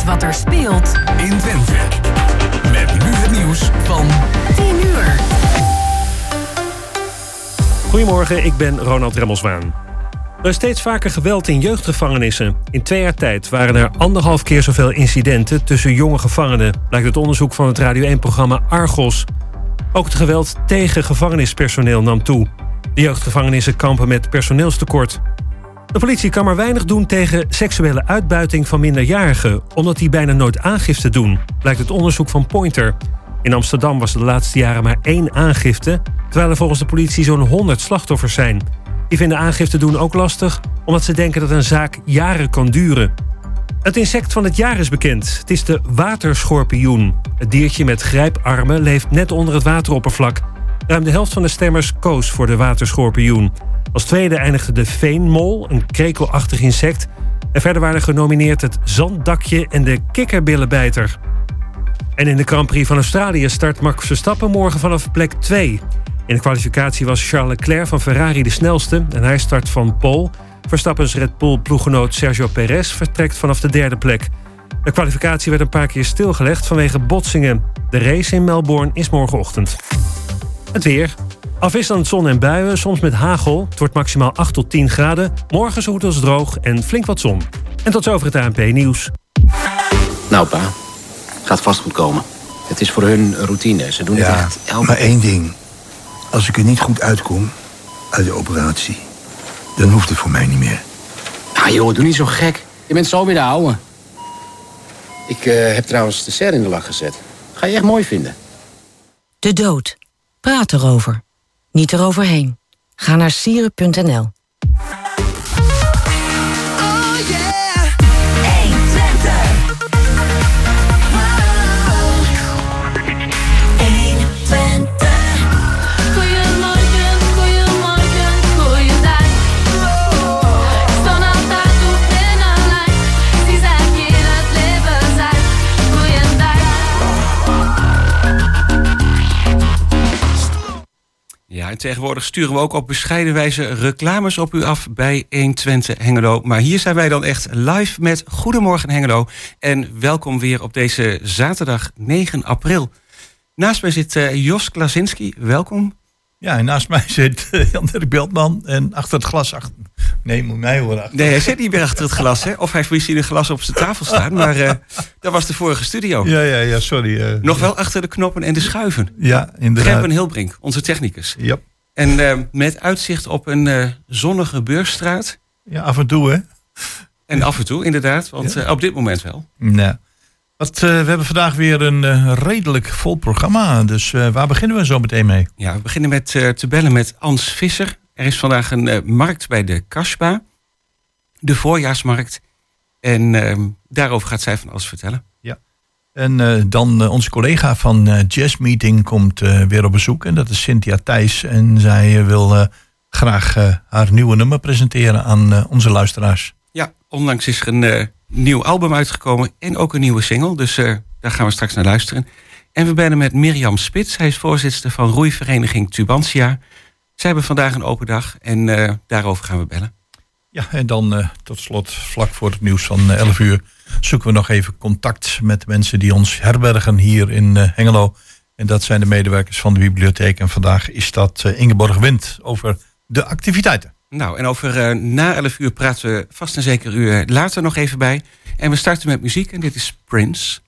weet wat er speelt in Twente. Met nu het nieuws van 10 uur. Goedemorgen, ik ben Ronald Remmelswaan. Er is steeds vaker geweld in jeugdgevangenissen. In twee jaar tijd waren er anderhalf keer zoveel incidenten tussen jonge gevangenen, blijkt het onderzoek van het Radio 1-programma Argos. Ook het geweld tegen gevangenispersoneel nam toe. De jeugdgevangenissen kampen met personeelstekort. De politie kan maar weinig doen tegen seksuele uitbuiting van minderjarigen, omdat die bijna nooit aangifte doen, blijkt het onderzoek van Pointer. In Amsterdam was de laatste jaren maar één aangifte, terwijl er volgens de politie zo'n 100 slachtoffers zijn. Die vinden aangifte doen ook lastig, omdat ze denken dat een zaak jaren kan duren. Het insect van het jaar is bekend. Het is de waterschorpioen. Het diertje met grijparmen leeft net onder het wateroppervlak. Ruim de helft van de stemmers koos voor de waterschorpioen. Als tweede eindigde de veenmol, een krekelachtig insect. En verder waren genomineerd het zanddakje en de kikkerbillenbijter. En in de Grand Prix van Australië start Max Verstappen morgen vanaf plek 2. In de kwalificatie was Charles Leclerc van Ferrari de snelste en hij start van pole. Verstappens Red Bull-ploeggenoot Sergio Perez vertrekt vanaf de derde plek. De kwalificatie werd een paar keer stilgelegd vanwege botsingen. De race in Melbourne is morgenochtend. Het weer. Afwisselend zon en buien, soms met hagel. Het wordt maximaal 8 tot 10 graden. Morgen zo goed als droog en flink wat zon. En tot zover het ANP-nieuws. Nou pa, gaat vast goed komen. Het is voor hun routine. Ze doen het echt elke maar één ding. Als ik er niet goed uitkom uit de operatie, dan hoeft het voor mij niet meer. Ah joh, doe niet zo gek. Je bent zo weer de ouwe. Ik eh, heb trouwens de serre in de lach gezet. Ga je echt mooi vinden. De dood. Praat erover. Niet eroverheen. Ga naar sieren.nl. en tegenwoordig sturen we ook op bescheiden wijze reclames op u af bij 120 Hengelo. Maar hier zijn wij dan echt live met Goedemorgen Hengelo. En welkom weer op deze zaterdag 9 april. Naast mij zit eh, Jos Klasinski, welkom. Ja, en naast mij zit eh, Jan-Dirk Beltman en achter het glas achter... Nee, moet mij horen. Achter. Nee, hij zit niet meer achter het glas, hè? Of hij heeft misschien een glas op zijn tafel staan. Maar eh, dat was de vorige studio. Ja, ja, ja, sorry. eh, Nog wel achter de knoppen en de schuiven. Ja, inderdaad. Gerben Hilbrink, onze technicus. Ja. En eh, met uitzicht op een zonnige beursstraat. ja, af en toe, hè? En af en toe, inderdaad. Want Ja. op dit moment wel. Nou, wat, we hebben vandaag weer een redelijk vol programma. Dus waar beginnen we zo meteen mee? Ja, we beginnen met te bellen met Ans Visser. Er is vandaag een eh, markt bij de Kasba. De voorjaarsmarkt. En ehm, daarover gaat zij van alles vertellen. En eh, dan eh, onze collega van Jazz Meeting komt weer op bezoek. En dat is Cynthia Thijs. En zij wil graag haar nieuwe nummer presenteren aan onze luisteraars. Ja, onlangs is er een nieuw album uitgekomen en ook een nieuwe single. Dus daar gaan we straks naar luisteren. En we bellen met Mirjam Spits. Hij is voorzitter van roeivereniging Tubantia. Zij hebben vandaag een open dag en eh, daarover gaan we bellen. Ja, en dan eh, tot slot, vlak voor het nieuws van eh, 11 uur, zoeken we nog even contact met mensen die ons herbergen hier in eh, Hengelo. En dat zijn de medewerkers van de bibliotheek. En vandaag is dat eh, Ingeborg Wind over de activiteiten. Nou, en over eh, na 11 uur praten we vast en zeker u eh, later nog even bij. En we starten met muziek en dit is Prince.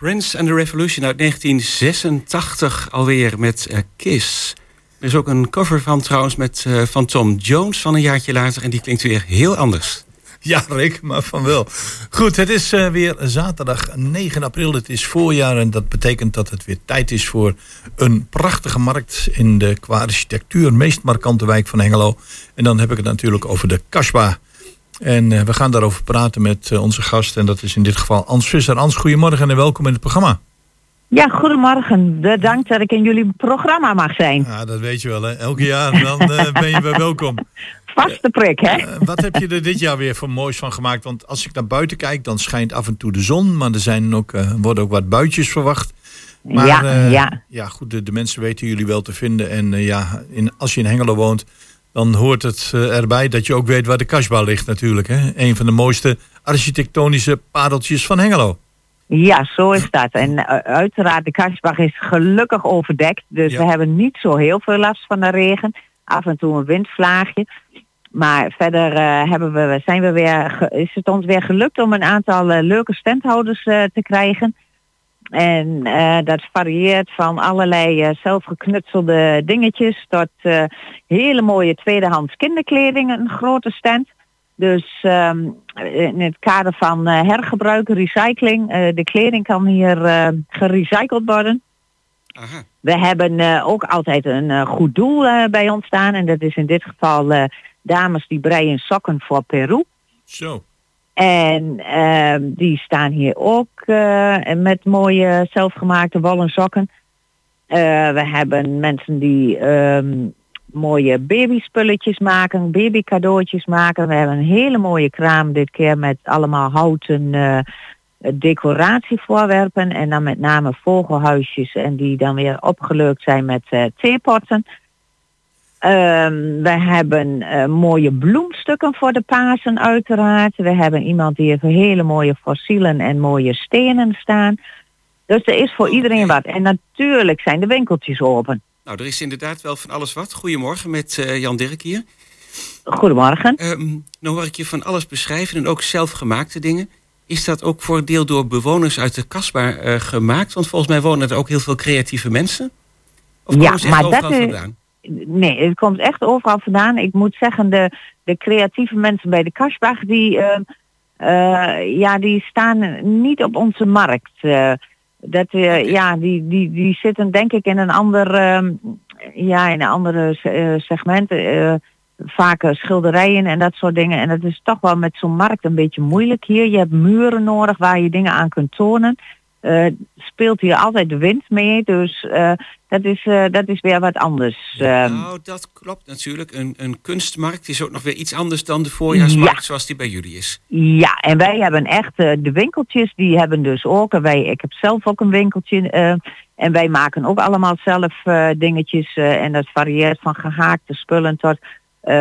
Prince and the Revolution uit 1986 alweer met eh, Kiss. Er is ook een cover van trouwens met, eh, van Tom Jones van een jaartje later. En die klinkt weer heel anders. Ja, Rick, maar van wel. Goed, het is eh, weer zaterdag 9 april. Het is voorjaar en dat betekent dat het weer tijd is voor een prachtige markt in de qua architectuur meest markante wijk van Hengelo. En dan heb ik het natuurlijk over de Kasbah. En eh, we gaan daarover praten met eh, onze gast. En dat is in dit geval Ans Visser. Ans, goedemorgen en welkom in het programma. Ja, goedemorgen. Bedankt dat ik in jullie programma mag zijn. Ja, dat weet je wel, hè. Elke jaar dan eh, ben je weer welkom. Vaste prik, hè? Wat heb je er dit jaar weer voor moois van gemaakt? Want als ik naar buiten kijk, dan schijnt af en toe de zon. Maar er zijn ook, worden ook wat buitjes verwacht. Maar Ja, ja. ja, goed, de, de mensen weten jullie wel te vinden. En ja, in, als je in Hengelo woont, dan hoort het eh, erbij dat je ook weet waar de Kasbah ligt natuurlijk. Hè? Een van de mooiste architectonische pareltjes van Hengelo. Ja, zo is dat. En eh, uiteraard, de Kasbach is gelukkig overdekt. Dus Ja. we hebben niet zo heel veel last van de regen. Af en toe een windvlaagje. Maar verder eh, hebben we, zijn we weer, is het ons weer gelukt om een aantal leuke standhouders te krijgen. En eh, dat varieert van allerlei eh, zelfgeknutselde dingetjes tot eh, hele mooie tweedehands kinderkleding, een grote stand. Dus ehm, in het kader van hergebruik, recycling, de kleding kan hier gerecycled worden. Aha. We hebben ook altijd een goed doel bij ons staan. En dat is in dit geval dames die breien sokken voor Peru. Zo. En ehm, die staan hier ook eh, met mooie zelfgemaakte wollen sokken. Eh, we hebben mensen die ehm, mooie babyspulletjes maken, babycadeautjes maken. We hebben een hele mooie kraam dit keer met allemaal houten eh, decoratievoorwerpen. En dan met name vogelhuisjes en die dan weer opgeleukt zijn met theepotten. Ehm, we hebben eh, mooie bloemstukken voor de Pasen uiteraard. We hebben iemand die heeft hele mooie fossielen en mooie stenen staan. Dus er is voor Oh, iedereen wat. En natuurlijk zijn de winkeltjes open. Nou, er is inderdaad wel van alles wat. Goedemorgen met eh, Jan Dirk hier. Goedemorgen. Ehm nou hoor ik je van alles beschrijven en ook zelfgemaakte dingen. Is dat ook voor een deel door bewoners uit de Kasbah eh, gemaakt? Want volgens mij wonen er ook heel veel creatieve mensen. Of Ja, maar dat is- vandaan? Nee, het komt echt overal vandaan. Ik moet zeggen, de, de creatieve mensen bij de Kasbach, die, eh, eh, ja, die staan niet op onze markt. Eh, dat, eh, ja, die, die, die zitten denk ik in een ander, ehm, ja, in een andere segment. vaak schilderijen en dat soort dingen. En dat is toch wel met zo'n markt een beetje moeilijk hier. Je hebt muren nodig waar je dingen aan kunt tonen. Eh, speelt hier altijd de wind mee, dus eh, dat, is, eh, dat is weer wat anders. Ehm, nou, dat klopt natuurlijk. Een, een kunstmarkt is ook nog weer iets anders dan de voorjaarsmarkt Ja. zoals die bij jullie is. Ja, en wij hebben echt de winkeltjes, die hebben dus ook. En wij, ik heb zelf ook een winkeltje. en wij maken ook allemaal zelf dingetjes. en dat varieert van gehaakte spullen tot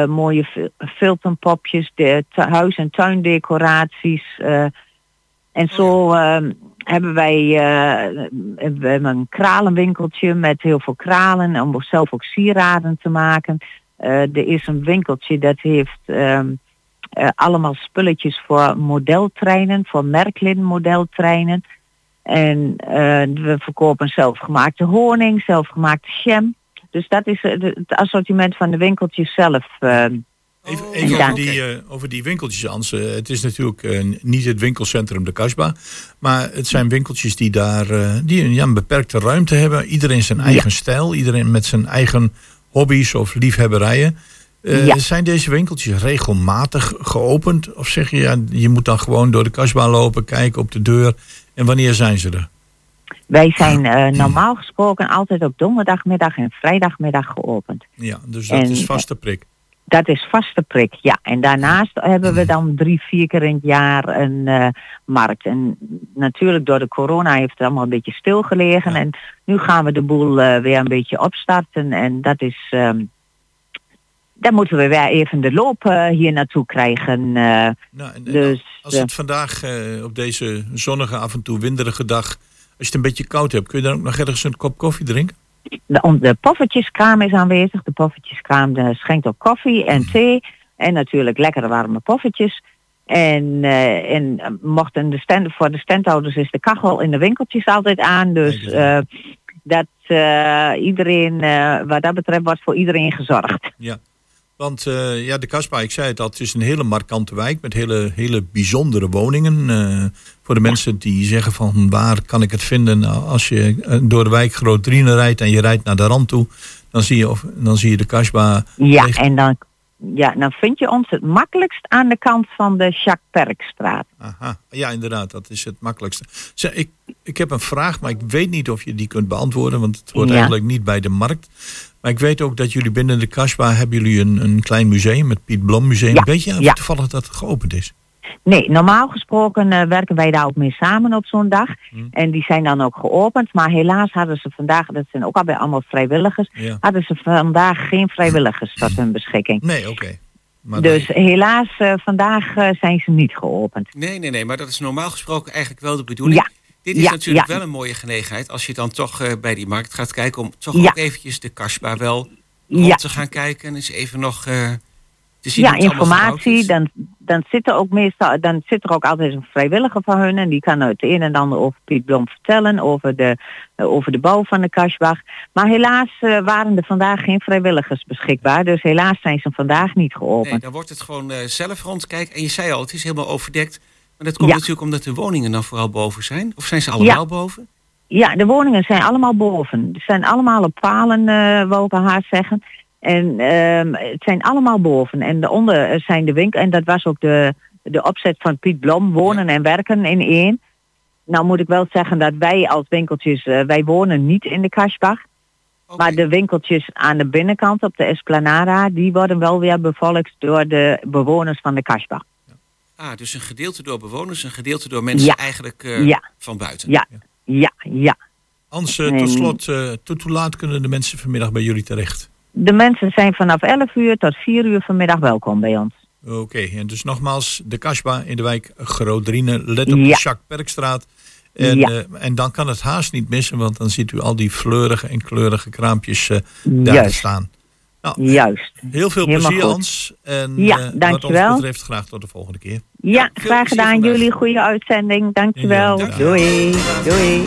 mooie fil- filterpopjes, de huis- en tuindecoraties. en zo ehm, hebben wij eh, we hebben een kralenwinkeltje met heel veel kralen om zelf ook sieraden te maken. Eh, er is een winkeltje dat heeft ehm, eh, allemaal spulletjes voor modeltreinen, voor Merklin modeltreinen. En we verkopen zelfgemaakte honing, zelfgemaakte jam. Dus dat is het assortiment van de winkeltjes zelf. Even, Oh, even ja. over, die, eh, over die winkeltjes, Ans. Eh, het is natuurlijk eh, niet het winkelcentrum de Kasbah. Maar het zijn winkeltjes die daar eh, die een, ja, een beperkte ruimte hebben. Iedereen zijn eigen stijl. Iedereen met zijn eigen hobby's of liefhebberijen. Eh, Ja. Zijn deze winkeltjes regelmatig geopend? Of zeg je, ja, je moet dan gewoon door de Kasbah lopen, kijken op de deur. En wanneer zijn ze er? Wij zijn eh, normaal gesproken altijd op donderdagmiddag en vrijdagmiddag geopend. Ja, dus dat En, is vaste prik. Dat is vaste prik, ja. En daarnaast hebben we dan drie, vier keer in het jaar een eh, markt. En natuurlijk door de corona heeft het allemaal een beetje stilgelegen. En nu gaan we de boel eh, weer een beetje opstarten. En dat is... ehm dan moeten we weer even de loop eh, hier naartoe krijgen. Nou, en- dus, als het vandaag op deze zonnige, af en toe winderige dag... als je het een beetje koud hebt, kun je dan ook nog ergens een kop koffie drinken? De, de poffertjeskraam is aanwezig. De poffertjeskraam eh, schenkt ook koffie en thee. En natuurlijk lekkere warme poffertjes. En, eh, en eh, mochten de stand, voor de standhouders is de kachel in de winkeltjes altijd aan. Dus dat iedereen, wat dat betreft, wordt voor iedereen gezorgd. Ja. Want eh, ja, de Kasbah, ik zei het al, het is een hele markante wijk met hele, hele bijzondere woningen. Eh, voor de mensen die zeggen van waar kan ik het vinden? Nou, als je eh, door de wijk Groot Drienen rijdt en je rijdt naar de rand toe, dan zie je, of, dan zie je de Kasbah. Ja, en dan, ja, dan vind je ons het makkelijkst aan de kant van de Jacques Perkstraat. Aha, ja, inderdaad, dat is het makkelijkste. Zeg, ik, ik heb een vraag, maar ik weet niet of je die kunt beantwoorden, want het hoort Ja. eigenlijk niet bij de markt. Maar ik weet ook dat jullie binnen de Kasbah hebben jullie een, een klein museum, het Piet Blom Museum. Ja, Weet je of ja. toevallig dat het geopend is? Nee, normaal gesproken eh, werken wij daar ook mee samen op zo'n dag. Hm. En die zijn dan ook geopend. Maar helaas hadden ze vandaag, dat zijn ook alweer allemaal vrijwilligers, Ja. hadden ze vandaag geen vrijwilligers tot hun beschikking. Nee, oké. Maar Dus helaas, eh, vandaag eh, zijn ze niet geopend. Nee, nee, nee, maar dat is normaal gesproken eigenlijk wel de bedoeling. Ja. Dit is Ja, natuurlijk ja. wel een mooie gelegenheid als je dan toch eh, bij die markt gaat kijken om toch Ja. ook eventjes de Kasbah wel Ja. te gaan kijken en eens even nog eh, te zien Ja, informatie. Dan, dan zit er ook meestal, dan zit er ook altijd een vrijwilliger van hun en die kan het een en ander over Piet Blom vertellen, over de, eh, over de bouw van de Kasbach. Maar helaas waren er vandaag geen vrijwilligers beschikbaar, dus helaas zijn ze vandaag niet geopend. Nee, dan wordt het gewoon zelf rondkijken. En je zei al, het is helemaal overdekt. Maar dat komt Ja. natuurlijk omdat de woningen dan vooral boven zijn. Of zijn ze allemaal Ja. boven? Ja, de woningen zijn allemaal boven. Ze zijn allemaal op palen, eh wou ik al haast zeggen. En ehm, het zijn allemaal boven. En daaronder eh, zijn de winkel. En dat was ook de, de opzet van Piet Blom, wonen en werken in één. Nou moet ik wel zeggen dat wij als winkeltjes, eh, wij wonen niet in de Kasbach. Maar de winkeltjes aan de binnenkant op de Esplanada, die worden wel weer bevolkt door de bewoners van de Kasbach. Ah, dus een gedeelte door bewoners, een gedeelte door mensen Ja. eigenlijk eh, Ja. van buiten. Ja, ja, ja. Hans, eh, tot slot, eh, tot hoe laat kunnen de mensen vanmiddag bij jullie terecht? De mensen zijn vanaf 11 uur tot 4 uur vanmiddag welkom bij ons. Oké, en dus nogmaals, de Kasbah in de wijk Groot-Drienen. Let op de Ja. Jacques Perkstraat. En, Ja. eh, en dan kan het haast niet missen, want dan ziet u al die fleurige en kleurige kraampjes eh, daar Juist. staan. Nou, Juist. heel veel Helemaal plezier, goed. Hans. En Ja, eh, wat dankjewel. ons betreft graag tot de volgende keer. Ja, graag gedaan. Jullie goede uitzending. Dankjewel. Ja, Doei. Doei.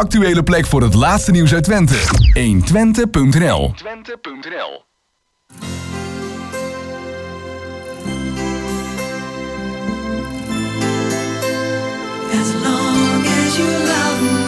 Actuele plek voor het laatste nieuws uit Twente. 120.nl Twente.nl As long as you love me.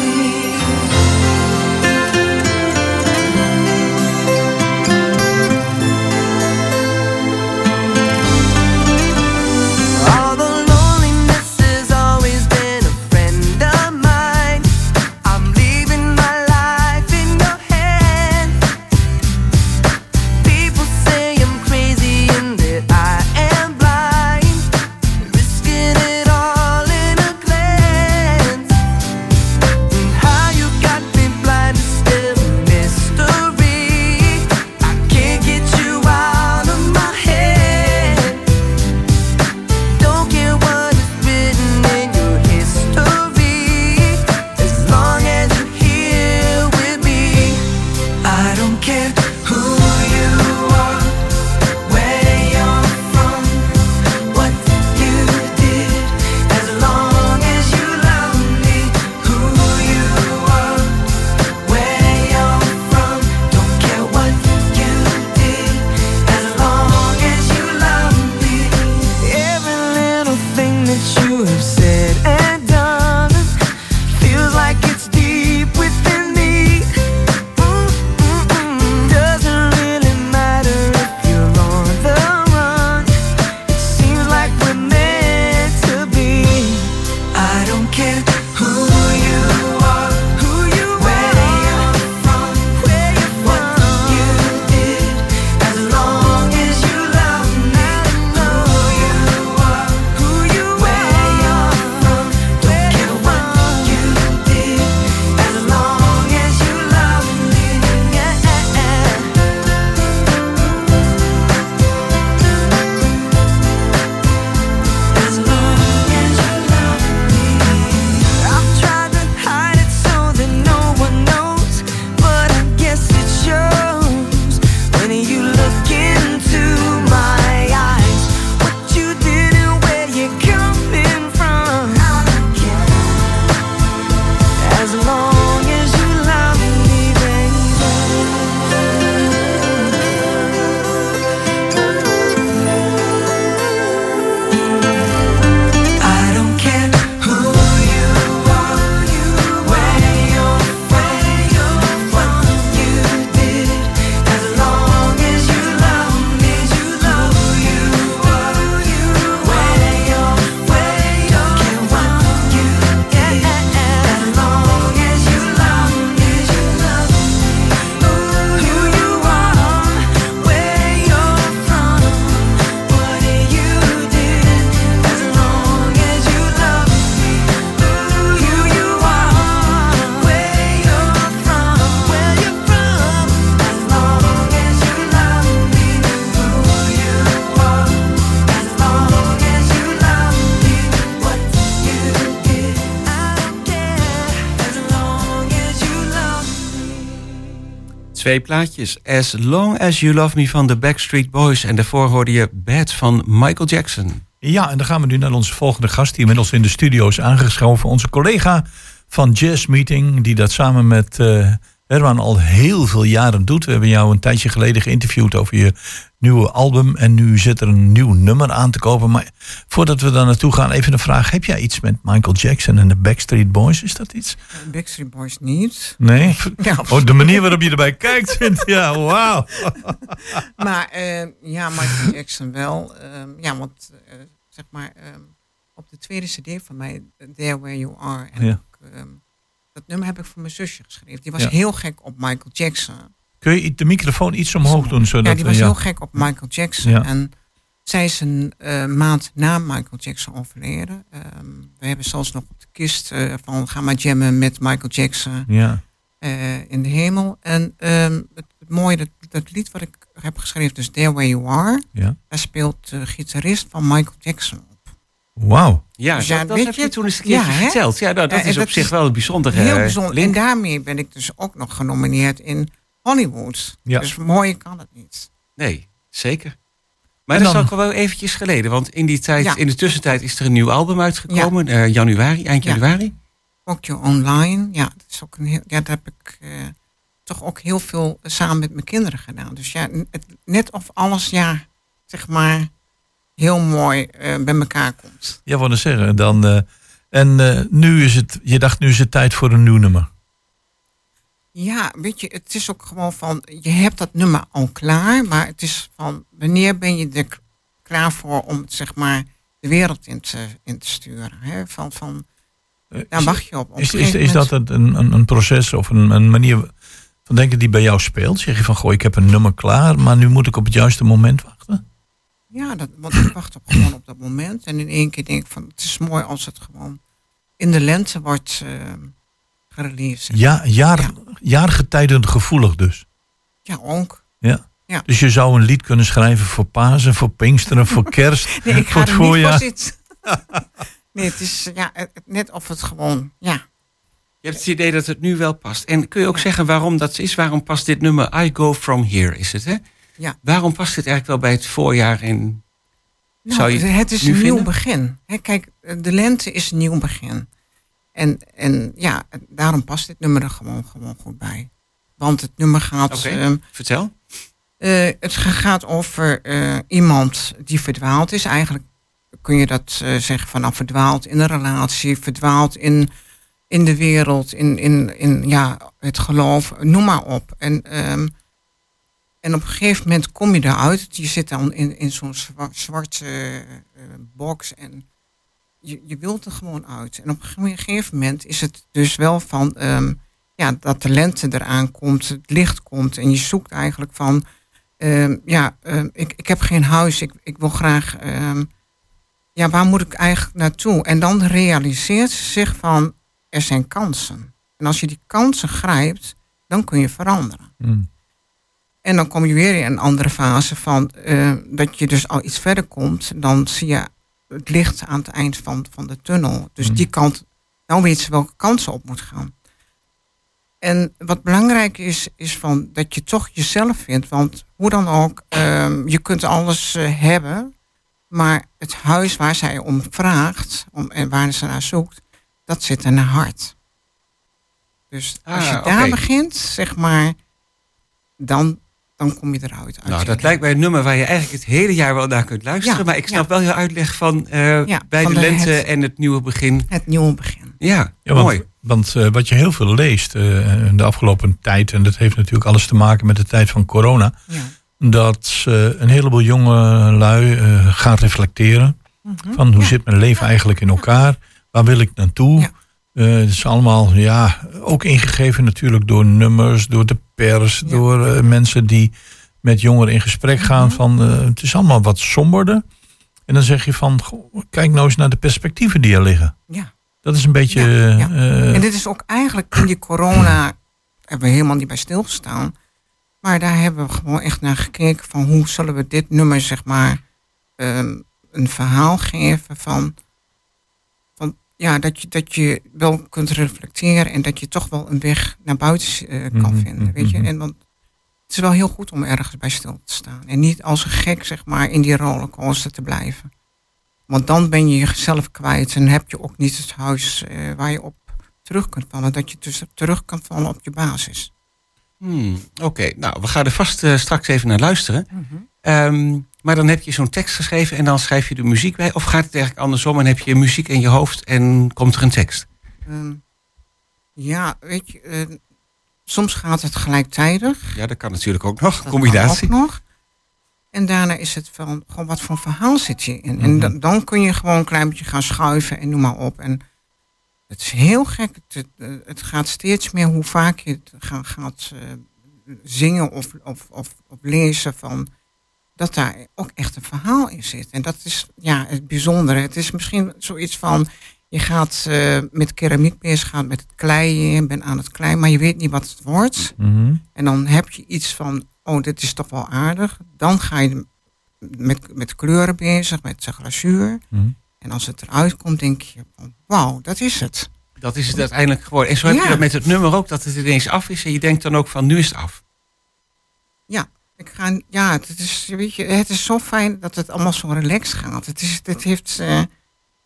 Twee plaatjes. As Long As You Love Me van de Backstreet Boys. En daarvoor hoorde je Bad van Michael Jackson. Ja, en dan gaan we nu naar onze volgende gast, die inmiddels in de studio is aangeschoven. Onze collega van Jazz Meeting, die dat samen met eh Herman al heel veel jaren doet. We hebben jou een tijdje geleden geïnterviewd over je nieuwe album. En nu zit er een nieuw nummer aan te kopen. Maar voordat we daar naartoe gaan, even een vraag. Heb jij iets met Michael Jackson en de Backstreet Boys? Is dat iets? Backstreet Boys niet. Nee? Ja. Oh, de manier waarop je erbij kijkt, vindt ja, wauw. Maar eh, ja, Michael Jackson wel. Ehm, ja, want eh, zeg maar ehm, op de tweede cd van mij, There Where You Are. En Ja. ook, ehm, dat nummer heb ik voor mijn zusje geschreven. Die was Ja. heel gek op Michael Jackson. Kun je de microfoon iets omhoog doen? Zodat ja, die was heel gek op Michael Jackson. Ja. En zij is een eh, maand na Michael Jackson overleden. Ehm, we hebben zelfs nog op de kist eh, van ga maar jammen met Michael Jackson Ja. eh, in de hemel. En ehm, het, het mooie, dat, dat lied wat ik heb geschreven, dus There Where You Are, Ja. daar speelt de gitarist van Michael Jackson op. Wauw. Ja, Dus dat, dat weet heb je toen eens een keertje verteld. Ja, nou, dat is op zich wel een bijzondere Heel eh, bijzonder. link. En daarmee ben ik dus ook nog genomineerd in Hollywood. Ja. Dus mooier kan het niet. Nee, zeker. Maar dat is ook wel eventjes geleden. Want in die tijd, Ja. in de tussentijd is er een nieuw album uitgekomen. eh, januari, eind Ja. januari. Rock Your Online. Ja, dat is ook een heel, ja, daar heb ik eh, toch ook heel veel samen met mijn kinderen gedaan. Dus ja, het, net of alles, ja, zeg maar, heel mooi eh, bij elkaar komt. Ja, wou net zeggen. Dan, eh, en eh, nu is het, je dacht nu is het tijd voor een nieuw nummer. Ja, weet je, het is ook gewoon van, je hebt dat nummer al klaar, maar het is van, wanneer ben je er klaar voor om het zeg maar de wereld in te, in te sturen? Hè? Van, van, daar wacht je op. Is, is, dat een, een, een proces of een, een manier van denken die bij jou speelt? Zeg je van, goh, ik heb een nummer klaar, maar nu moet ik op het juiste moment wachten? Ja, dat, want ik wacht op, gewoon op dat moment. En in één keer denk ik van, het is mooi als het gewoon in de lente wordt uh, Ja, jaar, jaargetijden gevoelig dus. Ja, ook. Ja. Ja. Dus je zou een lied kunnen schrijven voor Pasen, voor Pinksteren, voor Kerst, Nee, ik voor ga het er niet voor voorjaar. zitten. nee, het is ja, het- het- net of het gewoon, ja. Je hebt het idee dat het nu wel past. En kun je ook zeggen waarom dat is? Waarom past dit nummer I Go From Here, is het hè? Ja. Waarom past dit eigenlijk wel bij het voorjaar in... Nou, zou je het is nu een nieuw vinden? begin. Hè, kijk, de lente is een nieuw begin. En, en ja, daarom past dit nummer er gewoon, gewoon goed bij. Want het nummer gaat... Oké, ehm, vertel. eh, het ga- gaat over eh, iemand die verdwaald is. Eigenlijk kun je dat eh, zeggen van nou, verdwaald in een relatie, verdwaald in, in de wereld, in, in, in ja, het geloof, noem maar op. En, ehm, en op een gegeven moment kom je eruit. Je zit dan in, in zo'n zwa- zwarte box en je, je wilt er gewoon uit. En op een gegeven moment is het dus wel van ehm, ja, dat de lente eraan komt, het licht komt en je zoekt eigenlijk van ehm, ja, ehm, ik, ik heb geen huis, ik, ik wil graag, ja, waar moet ik eigenlijk naartoe? En dan realiseert ze zich van er zijn kansen. En als je die kansen grijpt, dan kun je veranderen. Hmm. En dan kom je weer in een andere fase van dat je dus al iets verder komt. Dan zie je het licht aan het eind van, van de tunnel. Dus die kant, nou weet ze welke kant ze op moet gaan. En wat belangrijk is, is van dat je toch jezelf vindt. Want hoe dan ook, ehm, je kunt alles eh, hebben. Maar het huis waar zij om vraagt om, en waar ze naar zoekt, dat zit in haar hart. Dus als je Ah, daar oké. begint, zeg maar, dan, dan kom je eruit. uit Nou, dat lijkt mij een nummer waar je eigenlijk het hele jaar wel naar kunt luisteren. Ja, maar ik snap ja. wel je uitleg van eh, Ja, bij van de de- lente het- en het nieuwe begin. Het nieuwe begin. Ja, want, mooi. Want eh, wat je heel veel leest eh, in de afgelopen tijd, en dat heeft natuurlijk alles te maken met de tijd van corona, Ja. dat eh, een heleboel jonge lui eh, gaan reflecteren Mhm. van hoe zit mijn leven eigenlijk in elkaar, waar wil ik naartoe. Eh, het is allemaal ja, ook ingegeven natuurlijk door nummers, door de door eh, mensen die met jongeren in gesprek gaan. Mhm. Van, eh, het is allemaal wat somberder. En dan zeg je van, goh, kijk nou eens naar de perspectieven die er liggen. Ja. Dat is een beetje... Ja, eh, en dit is ook eigenlijk in die corona, hebben we helemaal niet bij stilgestaan. Maar daar hebben we gewoon echt naar gekeken van hoe zullen we dit nummer, zeg maar, ehm, een verhaal geven van ja, dat je, dat je wel kunt reflecteren en dat je toch wel een weg naar buiten eh, kan Mhm, vinden, weet je. mhm. En want het is wel heel goed om ergens bij stil te staan. En niet als een gek, zeg maar, in die rollercoaster te blijven. Want dan ben je jezelf kwijt en heb je ook niet het huis eh, waar je op terug kunt vallen. Dat je dus terug kan vallen op je basis. Hmm, Oké, nou, we gaan er vast eh, straks even naar luisteren. Mhm. Ehm, maar dan heb je zo'n tekst geschreven en dan schrijf je de muziek bij. Of gaat het eigenlijk andersom en heb je muziek in je hoofd en komt er een tekst? Ehm, ja, weet je, eh, soms gaat het gelijktijdig. Ja, dat kan natuurlijk ook nog. Dat Combinatie. kan ook nog. En daarna is het van, gewoon wat voor verhaal zit je in. En Mhm. dan, dan kun je gewoon een klein beetje gaan schuiven en noem maar op. En het is heel gek. Het, het, het gaat steeds meer hoe vaak je het ga- gaat eh, zingen of, of, of, of lezen van dat daar ook echt een verhaal in zit. En dat is ja, het bijzondere. Het is misschien zoiets van, je gaat eh, met keramiek bezig, gaat met het kleien, je bent aan het kleien, maar je weet niet wat het wordt. Mhm. En dan heb je iets van, oh, dit is toch wel aardig. Dan ga je met, met kleuren bezig, met de glazuur. Mhm. En als het eruit komt, denk je, van, wauw, dat is het. Dat is het uiteindelijk geworden. En zo heb je dat met het nummer ook, dat het ineens af is. En je denkt dan ook van, nu is het af. Ja, ik ga, ja het, is, weet je, het is zo fijn dat het allemaal zo relaxed gaat. Het, is, het heeft, eh,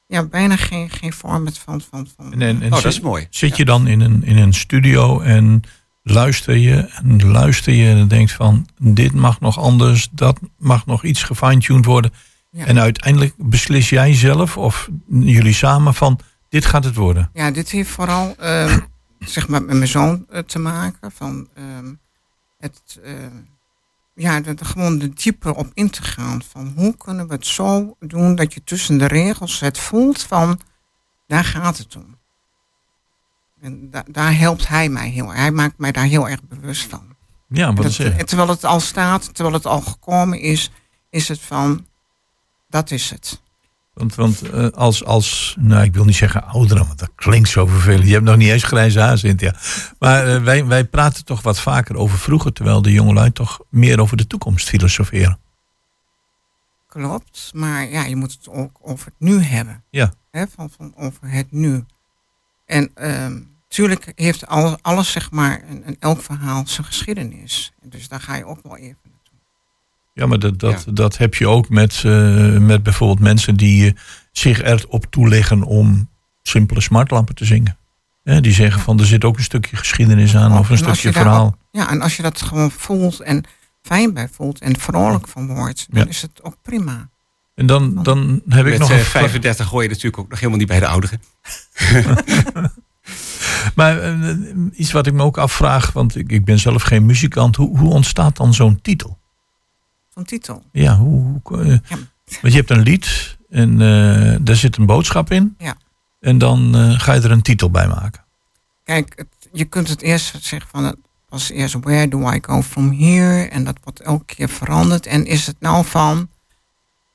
ja, bijna geen, geen format van. van, van En, en, en Oh, dat zit- is mooi. Zit je dan in een, in een studio en luister je en luister je en denkt van dit mag nog anders, dat mag nog iets gefine-tuned worden. Ja. En uiteindelijk beslis jij zelf of jullie samen van dit gaat het worden. Ja, dit heeft vooral ehm, zeg maar met mijn zoon eh, te maken. Van ehm, het, ehm, ja, de, de- gewoon de dieper op in te gaan. Van hoe kunnen we het zo doen dat je tussen de regels het voelt van daar gaat het om. En da- daar helpt hij mij heel erg. Hij maakt mij daar heel erg bewust van. Ja, wat Dat- is terwijl het al staat, terwijl het al gekomen is, is het van dat is het. Want, want eh, als, als, nou ik wil niet zeggen ouderen, want dat klinkt zo vervelend. Je hebt nog niet eens grijze haar, Cynthia. Maar eh, wij, wij praten toch wat vaker over vroeger, terwijl de jongelui toch meer over de toekomst filosoferen. Klopt, maar ja, je moet het ook over het nu hebben. Ja. Hè, van, van over het nu. En ehm natuurlijk heeft al, alles, zeg maar, en, en elk verhaal zijn geschiedenis. Dus daar ga je ook wel even. Ja, maar dat, dat, dat heb je ook met, eh, met bijvoorbeeld mensen die eh, zich erop toeleggen om simpele smartlampen te zingen. Hè, die zeggen van er zit ook een stukje geschiedenis aan of een stukje verhaal. ook- ja, en als je dat gewoon voelt en fijn bij voelt en vrolijk van wordt, dan Ja. is het ook prima. En dan, dan heb ik nog eh, een vraag. 35 gooi je natuurlijk ook nog helemaal niet bij de ouderen. Maar eh, iets wat ik me ook afvraag, want ik, ik ben zelf geen muzikant. Hoe, hoe ontstaat dan zo'n titel? Zo'n titel. Ja, hoe, hoe, eh, want je hebt een lied en eh, daar zit een boodschap in. Ja. En dan eh, ga je er een titel bij maken. Kijk, het- je kunt het eerst zeggen van het was eerst where do I go from here en dat wordt elke keer veranderd en is het nou van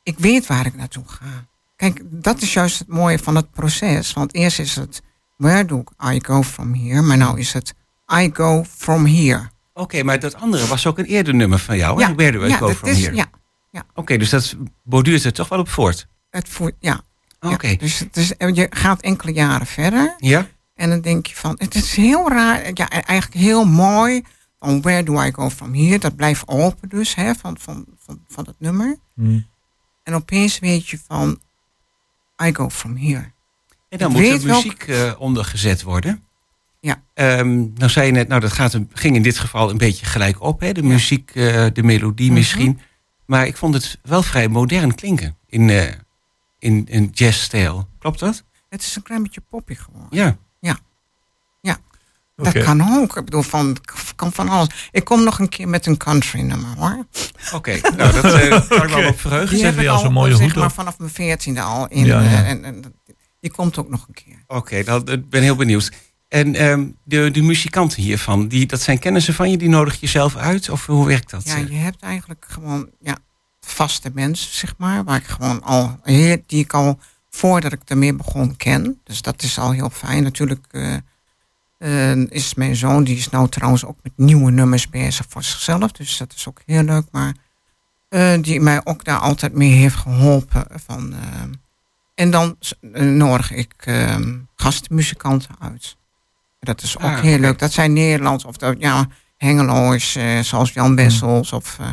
ik weet waar ik naartoe ga. Kijk, dat is juist het mooie van het proces, want eerst is het where do I go from here, maar nou is het I go from here. Oké, maar dat andere was ook een eerder nummer van jou. hè? Ja, Where do I ja, go dat from is- here? ja, ja. Oké, dus dat borduurt er toch wel op voort. Het voert, ja. Oké. Ja, dus het is, je gaat enkele jaren verder. Ja? En dan denk je van, het is heel raar, ja, e- eigenlijk heel mooi. Van where do I go from here? Dat blijft open dus, hè, van, van, van, van het nummer. Hmm. En opeens weet je van, I go from here. En dan Ik moet er welk- muziek eh, ondergezet worden. Ja. Ehm, nou zei je net, nou dat gaat, ging in dit geval een beetje gelijk op. Hè? De muziek, eh, de melodie Mhm. misschien. Maar ik vond het wel vrij modern klinken. In, eh in, in jazzstijl. Klopt dat? Het is een klein beetje poppy geworden. Ja. Ja. Ja. Dat kan ook. Ik bedoel, van, kan van alles. Ik kom nog een keer met een country nummer hoor. Oké, nou dat eh, kan ik wel op verheugen. Die heb ik als al, een mooie zeg hoed maar, vanaf mijn veertiende al. In, Ja, ja. en, en, die komt ook nog een keer. Oké, dan ik ben heel benieuwd. En ehm, de, de muzikanten hiervan, die, dat zijn kennissen van je, die nodig je zelf uit? Of hoe werkt dat? Ja, je hebt eigenlijk gewoon ja, vaste mensen, zeg maar, waar ik gewoon al, die ik al voordat ik ermee begon ken. Dus dat is al heel fijn. Natuurlijk eh, eh, is mijn zoon, die is nou trouwens ook met nieuwe nummers bezig voor zichzelf. Dus dat is ook heel leuk. Maar eh, die mij ook daar altijd mee heeft geholpen. Van, eh, en dan eh, nodig ik eh, gastmuzikanten uit. Dat is ook Ah, heel leuk. Dat zijn Nederlands of dat, ja, Hengeloos, eh, zoals Jan Bessels. Of eh,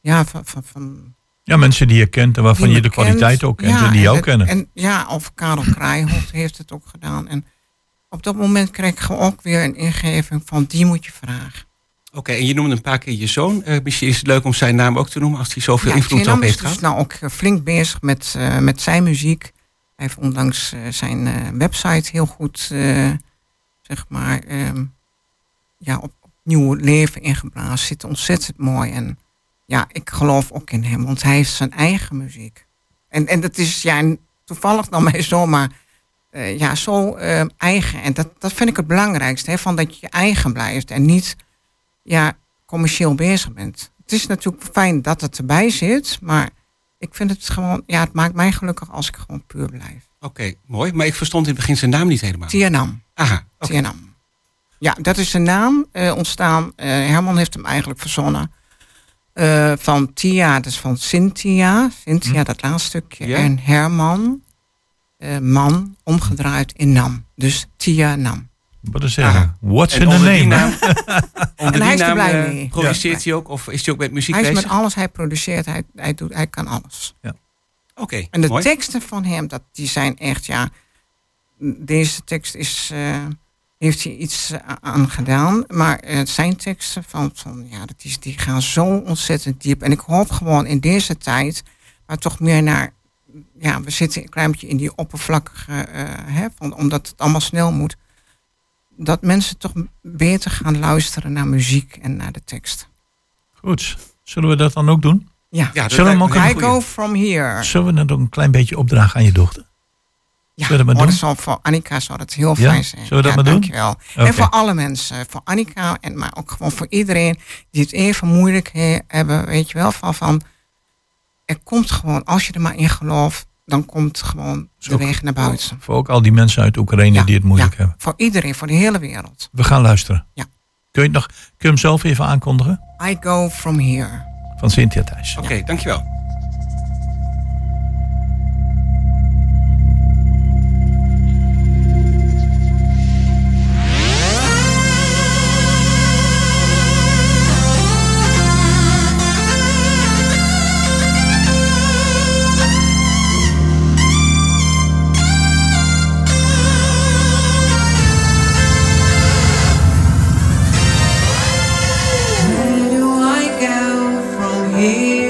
ja, van, van, van Ja, mensen die je kent en waarvan je de kwaliteit kent. ook kent Ja, en die jou dat- kennen. En, ja, of Karel Krijholt heeft het ook gedaan. En op dat moment kreeg ik ook weer een ingeving van die moet je vragen. Oké, en je noemde een paar keer je zoon. Eh, misschien is het leuk om zijn naam ook te noemen als hij zoveel Ja, invloed op heeft is dus gehad. nou ook eh, flink bezig met, eh, met zijn muziek. Hij heeft ondanks zijn eh, website heel goed, eh, zeg maar, ehm, ja, op, op nieuw leven ingeblazen. Zit ontzettend mooi. En ja, ik geloof ook in hem, want hij heeft zijn eigen muziek. En, en dat is ja, toevallig dan mij zomaar eh, ja, zo eh, eigen. En dat, dat vind ik het belangrijkste, hè, van dat je je eigen blijft en niet ja, commercieel bezig bent. Het is natuurlijk fijn dat het erbij zit, maar ik vind het gewoon, ja, het maakt mij gelukkig als ik gewoon puur blijf. Oké, mooi. Maar ik verstond in het begin zijn naam niet helemaal. Tianam. Aha. Tianam. Ja, dat is een naam eh, ontstaan. eh, Herman heeft hem eigenlijk verzonnen. eh, van Tia, dus van Cynthia. Cynthia, dat laatste stukje. Hm. Ja. En Herman, eh, man, omgedraaid in Nam. Dus Tia Nam. Wat is zeggen? What's En in the name? naam, hè? onder En hij die is er blij mee. produceert hij ook? Of is hij ook met muziek Hij is bezig? met alles, hij produceert, hij, hij, doet, hij kan alles. Oké, En de mooi. teksten van hem, dat, die zijn echt, ja... Deze tekst is, eh, heeft hij iets eh, aan gedaan. Maar eh, zijn teksten, van, van, ja, dat is, die gaan zo ontzettend diep. En ik hoop gewoon in deze tijd... maar toch meer naar... Ja, we zitten een klein beetje in die oppervlakkige... eh, hè, van, omdat het allemaal snel moet. Dat mensen toch beter gaan luisteren naar muziek en naar de tekst. Goed, zullen we dat dan ook doen? Ja, Ja, dat Zullen we hem ook me I een go from here. Zullen we dat ook een klein beetje opdragen aan je dochter? Ja, Zullen we dat oh, doen? zal voor Annika zou dat heel Ja? fijn zijn. Zullen we dat ja, maar doen? dankjewel. En voor alle mensen, voor Annika, en maar ook gewoon voor iedereen die het even moeilijk he- hebben, weet je wel, van, van er komt gewoon, als je er maar in gelooft, dan komt gewoon de ook- weg naar buiten. Voor ook al die mensen uit Oekraïne Ja, die het moeilijk ja. hebben. Voor iedereen, voor de hele wereld. We gaan luisteren. Ja. Kun je, het nog, kun je hem zelf even aankondigen? I go from here. Van Cynthia Thijs. Oké, dankjewel. From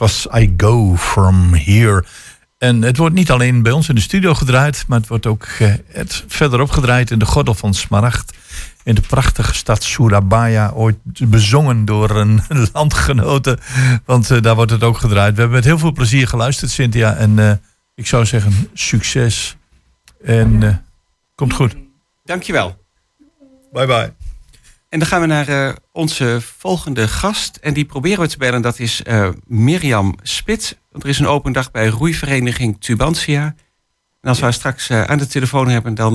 was I Go From Here. En het wordt niet alleen bij ons in de studio gedraaid, maar het wordt ook eh, het verderop gedraaid in de gordel van Smaragd. In de prachtige stad Surabaya, ooit bezongen door een landgenote. Want eh, daar wordt het ook gedraaid. We hebben met heel veel plezier geluisterd, Cynthia. En eh, ik zou zeggen, succes. En eh, komt goed. Dankjewel. Bye bye. En dan gaan we naar eh, onze volgende gast. En die proberen we te bellen. Dat is eh, Mirjam Spit. Er is een open dag bij roeivereniging Tubantia. En als we haar straks eh, aan de telefoon hebben, dan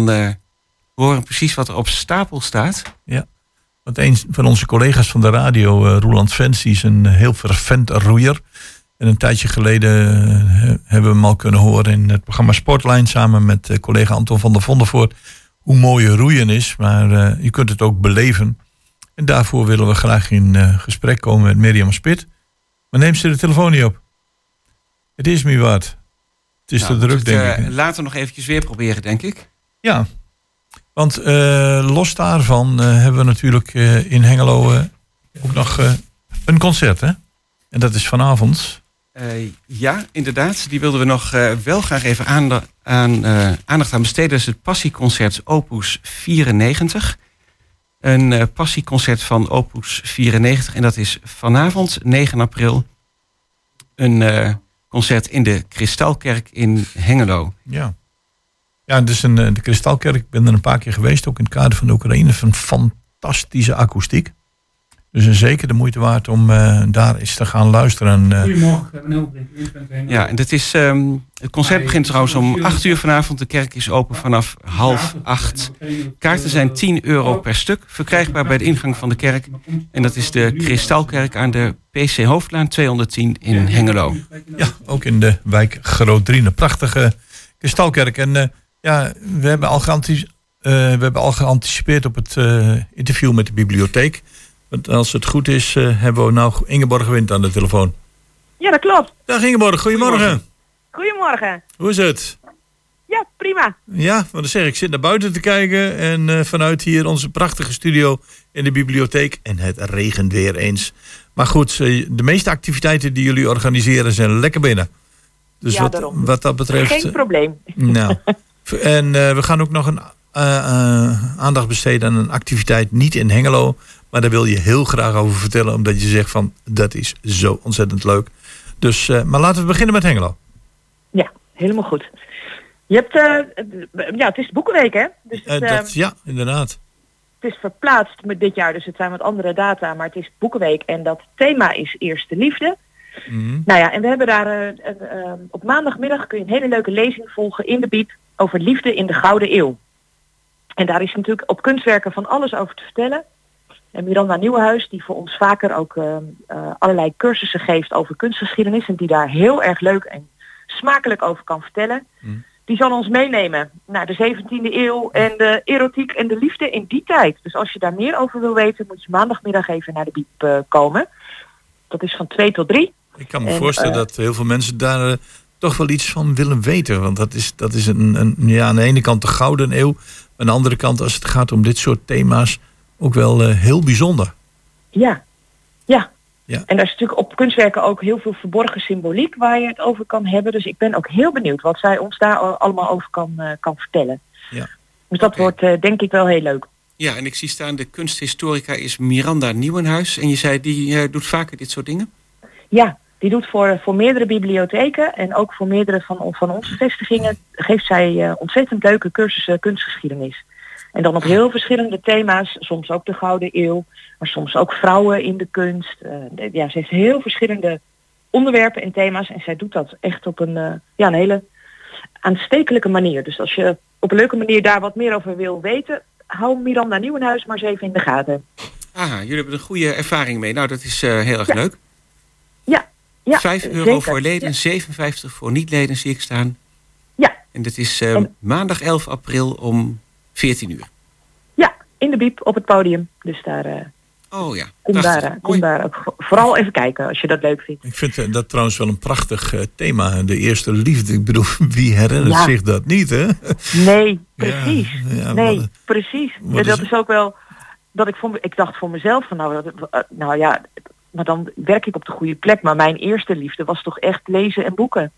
horen we precies wat er op stapel staat. Ja. Want een van onze collega's van de radio, Roland Vens, is een heel fervent roeier. En een tijdje geleden hebben we hem al kunnen horen in het programma Sportlijn samen met collega Anton van der Vondervoort. Hoe mooi roeien is, maar eh, je kunt het ook beleven. En daarvoor willen we graag in eh, gesprek komen met Mirjam Spit. Maar neem ze de telefoon niet op. Het is me wat. Het is Nou, te we druk, het, denk ik. eh, later nog eventjes weer proberen, denk ik. Ja, want eh, los daarvan hebben we natuurlijk in Hengelo ook nog een concert, hè? En dat is vanavond. Ja, inderdaad. Die wilden we nog wel graag even aan, eh, aandacht aan besteden. Dat is het Passieconcert Opus 94. Een eh, passieconcert van Opus 94. En dat is vanavond, 9 april. Een eh, concert in de Kristalkerk in Hengelo. Ja. Ja, dus een, eh, de Kristalkerk. Ik ben er een paar keer geweest, ook in het kader van de Oekraïne. Van fantastische akoestiek. Dus een zeker de moeite waard om eh, daar eens te gaan luisteren. eh. Goedemorgen, een. Ja, en dat is, ehm, het concert begint trouwens om 8 uur vanavond. De kerk is open vanaf half 8. Kaarten zijn 10 euro per stuk. Verkrijgbaar bij de ingang van de kerk. En dat is de Kristalkerk aan de PC Hoofdlaan 210 in Hengelo. Ja, ook in de wijk Groot-Driene. Prachtige kristalkerk. En eh, ja, we hebben, al geantici- eh, we hebben al geanticipeerd op het eh, interview met de bibliotheek. Want als het goed is, eh, hebben we nou Ingeborg Wind aan de telefoon. Ja, dat klopt. Dag Ingeborg, goedemorgen. Goedemorgen. Hoe is het? Ja, prima. Ja, wat ik zeg, ik zit naar buiten te kijken en eh, vanuit hier onze prachtige studio in de bibliotheek. En het regent weer eens. Maar goed, eh, de meeste activiteiten die jullie organiseren zijn lekker binnen. Dus Ja, wat, daarom. wat dat betreft... Geen eh, probleem. Nou, en eh, we gaan ook nog een eh, eh, aandacht besteden aan een activiteit niet in Hengelo. Maar daar wil je heel graag over vertellen, omdat je zegt van dat is zo ontzettend leuk. Dus, eh, maar laten we beginnen met Hengelo. Ja, helemaal goed. Je hebt, eh, ja, het is boekenweek hè? Dus Eh, het, eh, dat, ja, inderdaad. het is verplaatst met dit jaar, dus het zijn wat andere data, maar het is boekenweek en dat thema is Eerste Liefde. Mhm. Nou ja, en we hebben daar eh, een, eh, op maandagmiddag kun je een hele leuke lezing volgen in de Biep over liefde in de Gouden Eeuw. En daar is natuurlijk op kunstwerken van alles over te vertellen. En Miranda Nieuwenhuis, die voor ons vaker ook eh, eh, allerlei cursussen geeft over kunstgeschiedenis en die daar heel erg leuk en smakelijk over kan vertellen, die zal ons meenemen naar de 17e eeuw en de erotiek en de liefde in die tijd. Dus als je daar meer over wil weten, moet je maandagmiddag even naar de Biep eh, komen. Dat is van 2 tot 3. Ik kan me En, voorstellen eh, dat heel veel mensen daar toch wel iets van willen weten. Want dat is, dat is een, een, ja, aan de ene kant de gouden eeuw. Aan de andere kant, als het gaat om dit soort thema's, ook wel eh, heel bijzonder. Ja, ja. Ja. En daar is natuurlijk op kunstwerken ook heel veel verborgen symboliek waar je het over kan hebben. Dus ik ben ook heel benieuwd wat zij ons daar al- allemaal over kan, eh, kan vertellen. Ja. Dus dat wordt eh, denk ik wel heel leuk. Ja, en ik zie staan, de kunsthistorica is Miranda Nieuwenhuis. En je zei, die eh, doet vaker dit soort dingen? Ja, die doet voor, voor meerdere bibliotheken en ook voor meerdere van, van onze vestigingen geeft zij eh, ontzettend leuke cursussen kunstgeschiedenis. En dan op heel verschillende thema's, soms ook de Gouden Eeuw, maar soms ook vrouwen in de kunst. Eh, de- ja, ze heeft heel verschillende onderwerpen en thema's en zij doet dat echt op een, eh, ja, een hele aanstekelijke manier. Dus als je op een leuke manier daar wat meer over wil weten, hou Miranda Nieuwenhuis maar eens even in de gaten. Ah, jullie hebben een goede ervaring mee. Nou, dat is eh, heel erg Ja. leuk. Ja, ja 5 euro zeker. voor leden, Ja. 57 voor niet-leden zie ik staan. Ja. En dat is eh, maandag 11 april om 14 uur. Ja, in de biep op het podium. Dus daar, eh, Oh ja, kom, daar, eh, kom daar ook vooral even kijken als je dat leuk vindt. Ik vind dat trouwens wel een prachtig eh, thema. De eerste liefde. Ik bedoel, wie herinnert Ja. zich dat niet, hè? Nee, precies. ja, nee, wat- precies. wat En dat is- is ook wel dat ik voor me- ik dacht voor mezelf van nou, dat- nou ja, maar dan werk ik op de goede plek. Maar mijn eerste liefde was toch echt lezen en boeken.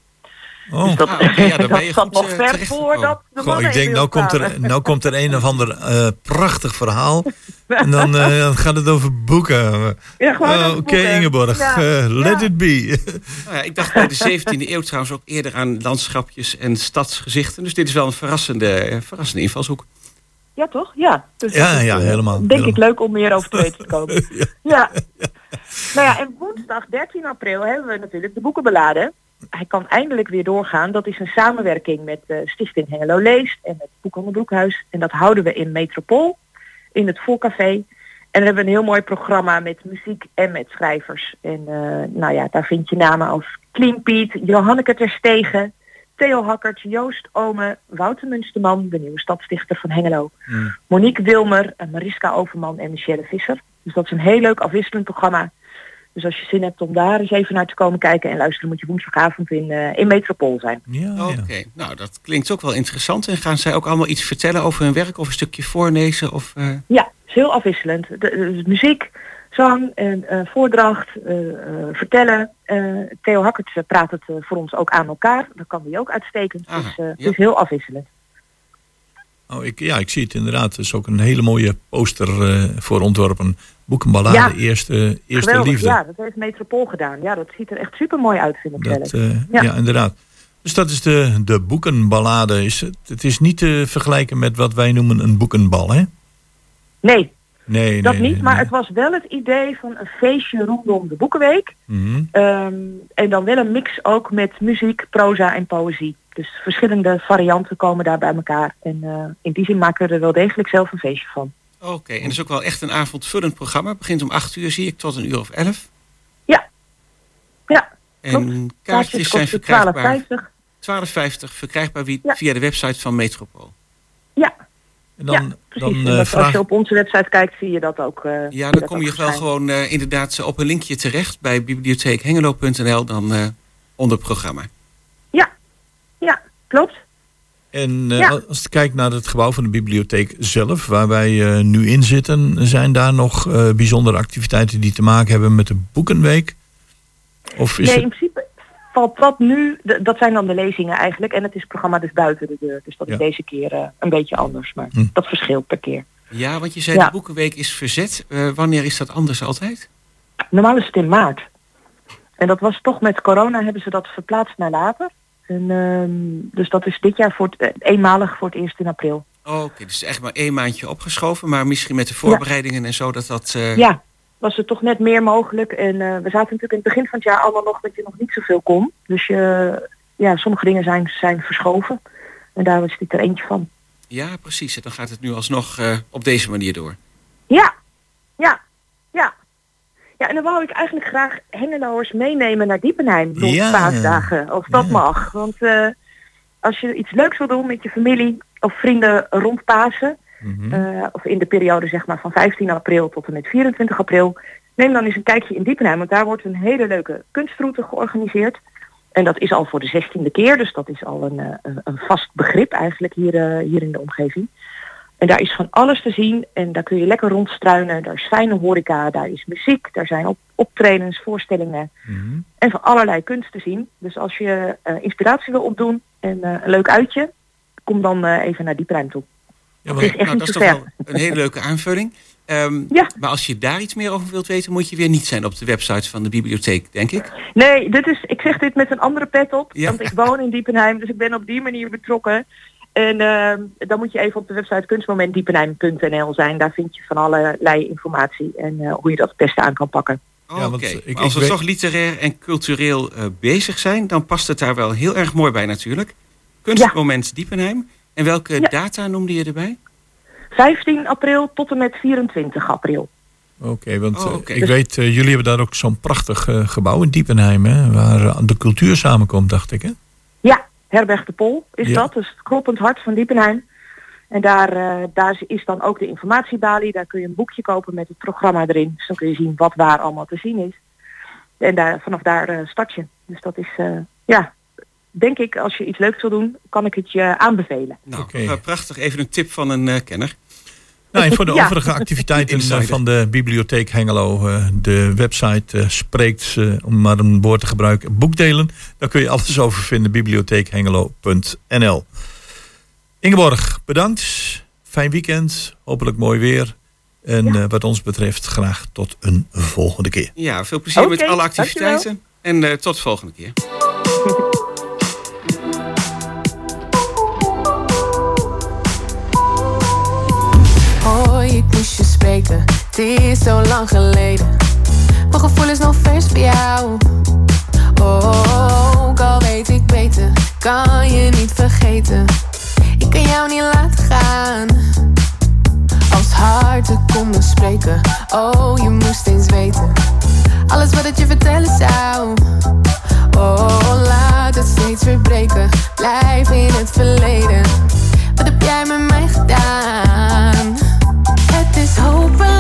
Oh. Dus dat, Ah, ja, dat goed, nog eh, ver terechtgekomen. voordat de Goh, mannen ik denk, nou komt, er, nou komt er een of ander eh, prachtig verhaal. En dan eh, dan gaat het over boeken. Ja, gewoon Oh, over Oké. Ingeborg, Ja, let ja. it be. Nou ja, ik dacht bij de 17e eeuw trouwens ook eerder aan landschapjes en stadsgezichten. Dus dit is wel een verrassende, verrassende invalshoek. Ja, toch? Ja. Dus Ja, is, ja, eh, helemaal, Denk helemaal. ik leuk om meer over te weten te komen. ja. Nou ja, en woensdag 13 april hebben we natuurlijk de boekenbeladen. Hij kan eindelijk weer doorgaan. Dat is een samenwerking met eh, Stichting Hengelo Leest en het Boekhandel Broekhuis. En dat houden we in Metropool, in het Volcafé. En dan hebben we een heel mooi programma met muziek en met schrijvers. En eh, nou ja, daar vind je namen als Clean Piet, Johanneke Terstegen, Theo Hakkert, Joost Ome, Wouter Munsterman, de nieuwe stadsdichter van Hengelo, Monique Wilmer, en Mariska Overman en Michelle Visser. Dus dat is een heel leuk afwisselend programma. Dus als je zin hebt om daar eens even naar te komen kijken en luisteren, moet je woensdagavond in, eh, in Metropool zijn. Oké, nou dat klinkt ook wel interessant. En gaan zij ook allemaal iets vertellen over hun werk of een stukje voorlezen? Of, eh, Ja, het is heel afwisselend. De, de- de muziek, zang, en, eh, voordracht, eh, eh, vertellen. Theo Hakkert praat het voor ons ook aan elkaar. Dat kan hij ook uitstekend. dus het is heel afwisselend. Oh, ik, ja, ik zie het inderdaad. Er is ook een hele mooie poster voor ontworpen. Boekenballade, Ja. eerste, eerste Geweldig, liefde. ja, dat heeft Metropool gedaan. Ja, dat ziet er echt super mooi uit, vind ik Dat, eh, ja. inderdaad. Dus dat is de, de boekenballade. Is het, het is niet te vergelijken met wat wij noemen een boekenbal, hè? Nee, Nee, dat nee, niet. nee, maar nee. het was wel het idee van een feestje rondom de Boekenweek. Mhm. Ehm, en dan wel een mix ook met muziek, proza en poëzie. Dus verschillende varianten komen daar bij elkaar. En eh, in die zin maken we er wel degelijk zelf een feestje van. Oké, en dat is ook wel echt een avondvullend programma. Het begint om 8 uur, zie ik, tot een uur of 11. Ja. Ja, En klopt. kaartjes zijn verkrijgbaar. 12,50. 12,50 verkrijgbaar wie- via de website van Metropool. Ja. En dan, ja, precies. dan En eh, Als je op onze website kijkt, zie je dat ook. eh, Ja, dan kom je wel gewoon eh, inderdaad op een linkje terecht bij bibliotheekhengelo.nl dan eh, onder programma. Ja, ja, klopt. En eh, Ja. als je kijkt naar het gebouw van de bibliotheek zelf, waar wij eh, nu in zitten, zijn daar nog eh, bijzondere activiteiten die te maken hebben met de Boekenweek? Of is nee, het... in principe valt dat nu, dat zijn dan de lezingen eigenlijk. En het is programma dus buiten de deur. Dus dat Ja. is deze keer eh, een beetje anders. Maar Hm. dat verschilt per keer. Ja, want je zei Ja. de Boekenweek is verzet. Eh, wanneer is dat anders altijd? Normaal is het in maart. En dat was toch met corona hebben ze dat verplaatst naar later. En, ehm, dus dat is dit jaar voor het, eh, eenmalig voor het eerst in april. Oh, Oké, dus echt maar één maandje opgeschoven. Maar misschien met de voorbereidingen en zo dat dat... eh, Ja, was er toch net meer mogelijk. En eh, we zaten natuurlijk in het begin van het jaar allemaal nog dat je nog niet zoveel kon. Dus je, ja, sommige dingen zijn, zijn verschoven. En daar was dit er eentje van. Ja, precies. En dan gaat het nu alsnog eh, op deze manier door. Ja, ja, ja. Ja, en dan wou ik eigenlijk graag Hengeloers meenemen naar Diepenheim rond Ja. paasdagen, als dat mag. Want eh, als je iets leuks wil doen met je familie of vrienden rond Pasen, Mhm. eh, of in de periode zeg maar van 15 april tot en met 24 april, neem dan eens een kijkje in Diepenheim, want daar wordt een hele leuke kunstroute georganiseerd. En dat is al voor de zestiende keer, dus dat is al een, eh, een, een vast begrip eigenlijk hier, eh, hier in de omgeving. En daar is van alles te zien en daar kun je lekker rondstruinen. Daar is fijne horeca, daar is muziek, daar zijn op optredens, voorstellingen en van allerlei kunst te zien. Dus als je inspiratie wil opdoen en een leuk uitje, kom dan even naar Diepruim toe. Ja, echt nou, niet dat is toch wel een hele leuke aanvulling. Ehm, Maar als je daar iets meer over wilt weten, moet je weer niet zijn op de website van de bibliotheek, denk ik. Nee, dit is, ik zeg dit met een andere pet op, Ja. want ik woon in Diepenheim, dus ik ben op die manier betrokken. En ehm, dan moet je even op de website kunstmomentdiepenheim.nl zijn. Daar vind je van allerlei informatie en eh, hoe je dat het beste aan kan pakken. Want, eh, maar ik- als we weet- toch literair en cultureel eh, bezig zijn, dan past het daar wel heel erg mooi bij natuurlijk. Kunstmoment Diepenheim. En welke data noemde je erbij? 15 april tot en met 24 april. Oké, want Oh, eh, ik weet, eh, jullie hebben daar ook zo'n prachtig eh, gebouw in Diepenheim, hè, waar de cultuur samenkomt, dacht ik, hè? Ja, Herberg de Pol is Ja. dat. Dus het kloppend hart van Diepenheim. En daar, daar is dan ook de informatiebalie. Daar kun je een boekje kopen met het programma erin. Dus dan kun je zien wat waar allemaal te zien is. En daar, vanaf daar eh, start je. Dus dat is, eh, ja, denk ik, als je iets leuks wil doen, kan ik het je aanbevelen. Nou, eh, prachtig. Even een tip van een eh, kenner. Nou, en voor de Ja. overige activiteiten eh, van de Bibliotheek Hengelo, de website spreekt, eh, om maar een woord te gebruiken, boekdelen. Daar kun je alles over vinden, bibliotheekhengelo.nl. Ingeborg, bedankt. Fijn weekend, hopelijk mooi weer. En eh, wat ons betreft graag tot een volgende keer. Ja, veel plezier met alle activiteiten. En eh, tot de volgende keer. Het is zo lang geleden. Mijn gevoel is nog vers bij jou. Oh, ook al weet ik beter, kan je niet vergeten. Ik kan jou niet laten gaan. Als harten konden spreken, oh je moest eens weten. Alles wat ik je vertellen zou. Oh, laat het steeds verbreken. Blijf in het verleden. Wat heb jij met mij gedaan? Het is hopen.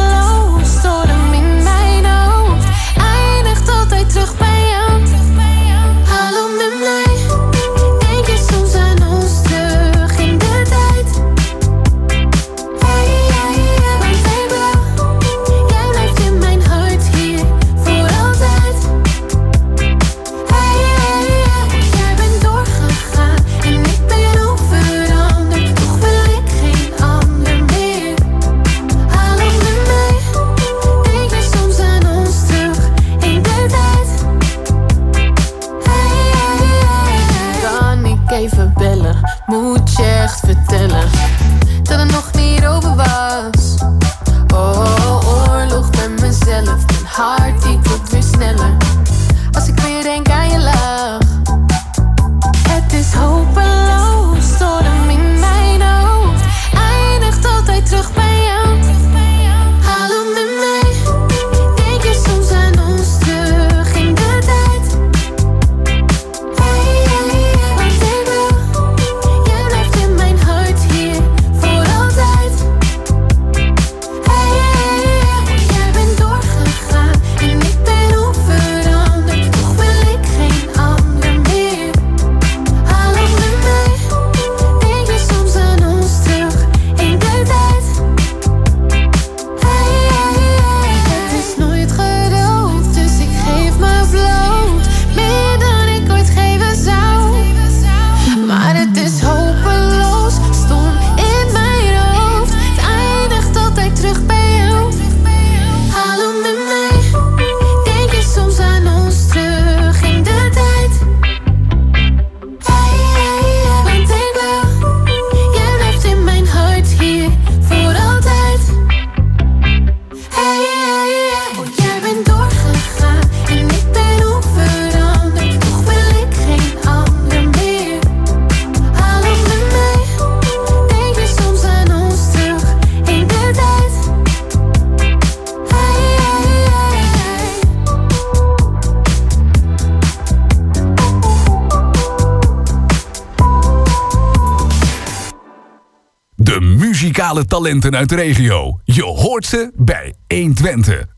Talenten uit de regio. Je hoort ze bij 120.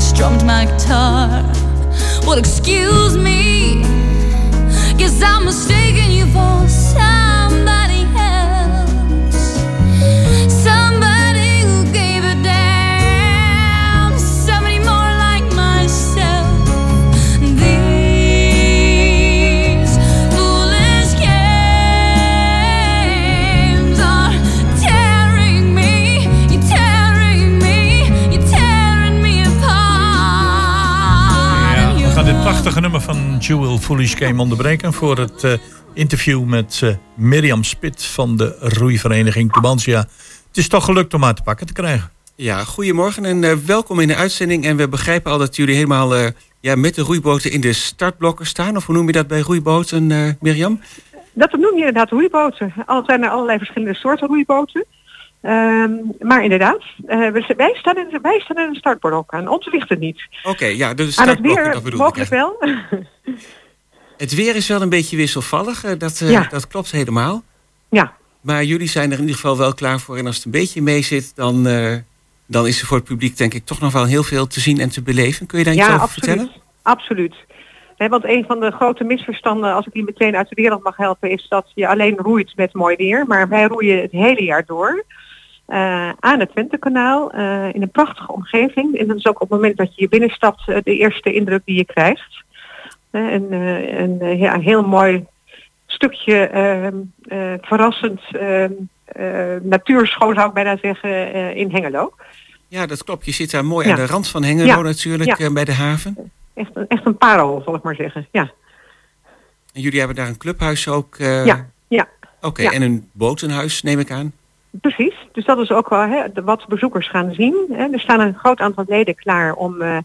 Strummed my guitar. Well, excuse me, guess I'm mistaken you for prachtige nummer van Jewel Foolish Game onderbreken voor het eh, interview met eh, Mirjam Spit van de roeivereniging Tubantia. Het is toch gelukt om haar te pakken te krijgen. Ja, goedemorgen en eh, welkom in de uitzending. En we begrijpen al dat jullie helemaal eh, ja, met de roeiboten in de startblokken staan. Of hoe noem je dat bij roeiboten, eh Mirjam? Dat noem je inderdaad roeiboten. Al zijn er allerlei verschillende soorten roeiboten. Ehm, maar inderdaad, we- wij, staan in, wij staan in een startblok. Aan ons ligt het niet. Oké, ja, de Aan het weer dat bedoel ik. mogelijk wel. Het weer is wel een beetje wisselvallig, eh, dat, eh, Ja. dat klopt helemaal. Ja. Maar jullie zijn er in ieder geval wel klaar voor. En als het een beetje mee zit, dan, dan is er voor het publiek denk ik toch nog wel heel veel te zien en te beleven. Kun je daar iets ja, over absoluut. vertellen? Absoluut. Hè, want een van de grote misverstanden, als ik die meteen uit de wereld mag helpen, is dat je alleen roeit met mooi weer. Maar wij roeien het hele jaar door. Eh, aan het Twentekanaal eh in een prachtige omgeving. En dat is ook op het moment dat je hier binnenstapt eh, de eerste indruk die je krijgt. En een, eh, ja, een heel mooi stukje ehm, eh, verrassend ehm, eh, natuurschoon zou ik bijna zeggen in Hengelo. Ja, dat klopt. Je zit daar mooi Ja. aan de rand van Hengelo Ja. natuurlijk, Ja. bij de haven. Echt, een- echt een parel, zal ik maar zeggen. Ja, En jullie hebben daar een clubhuis ook. ja, ja. Oké, en een botenhuis neem ik aan. Precies, dus dat is ook wel hè, wat bezoekers gaan zien. Hè. Er staan een groot aantal leden klaar om eh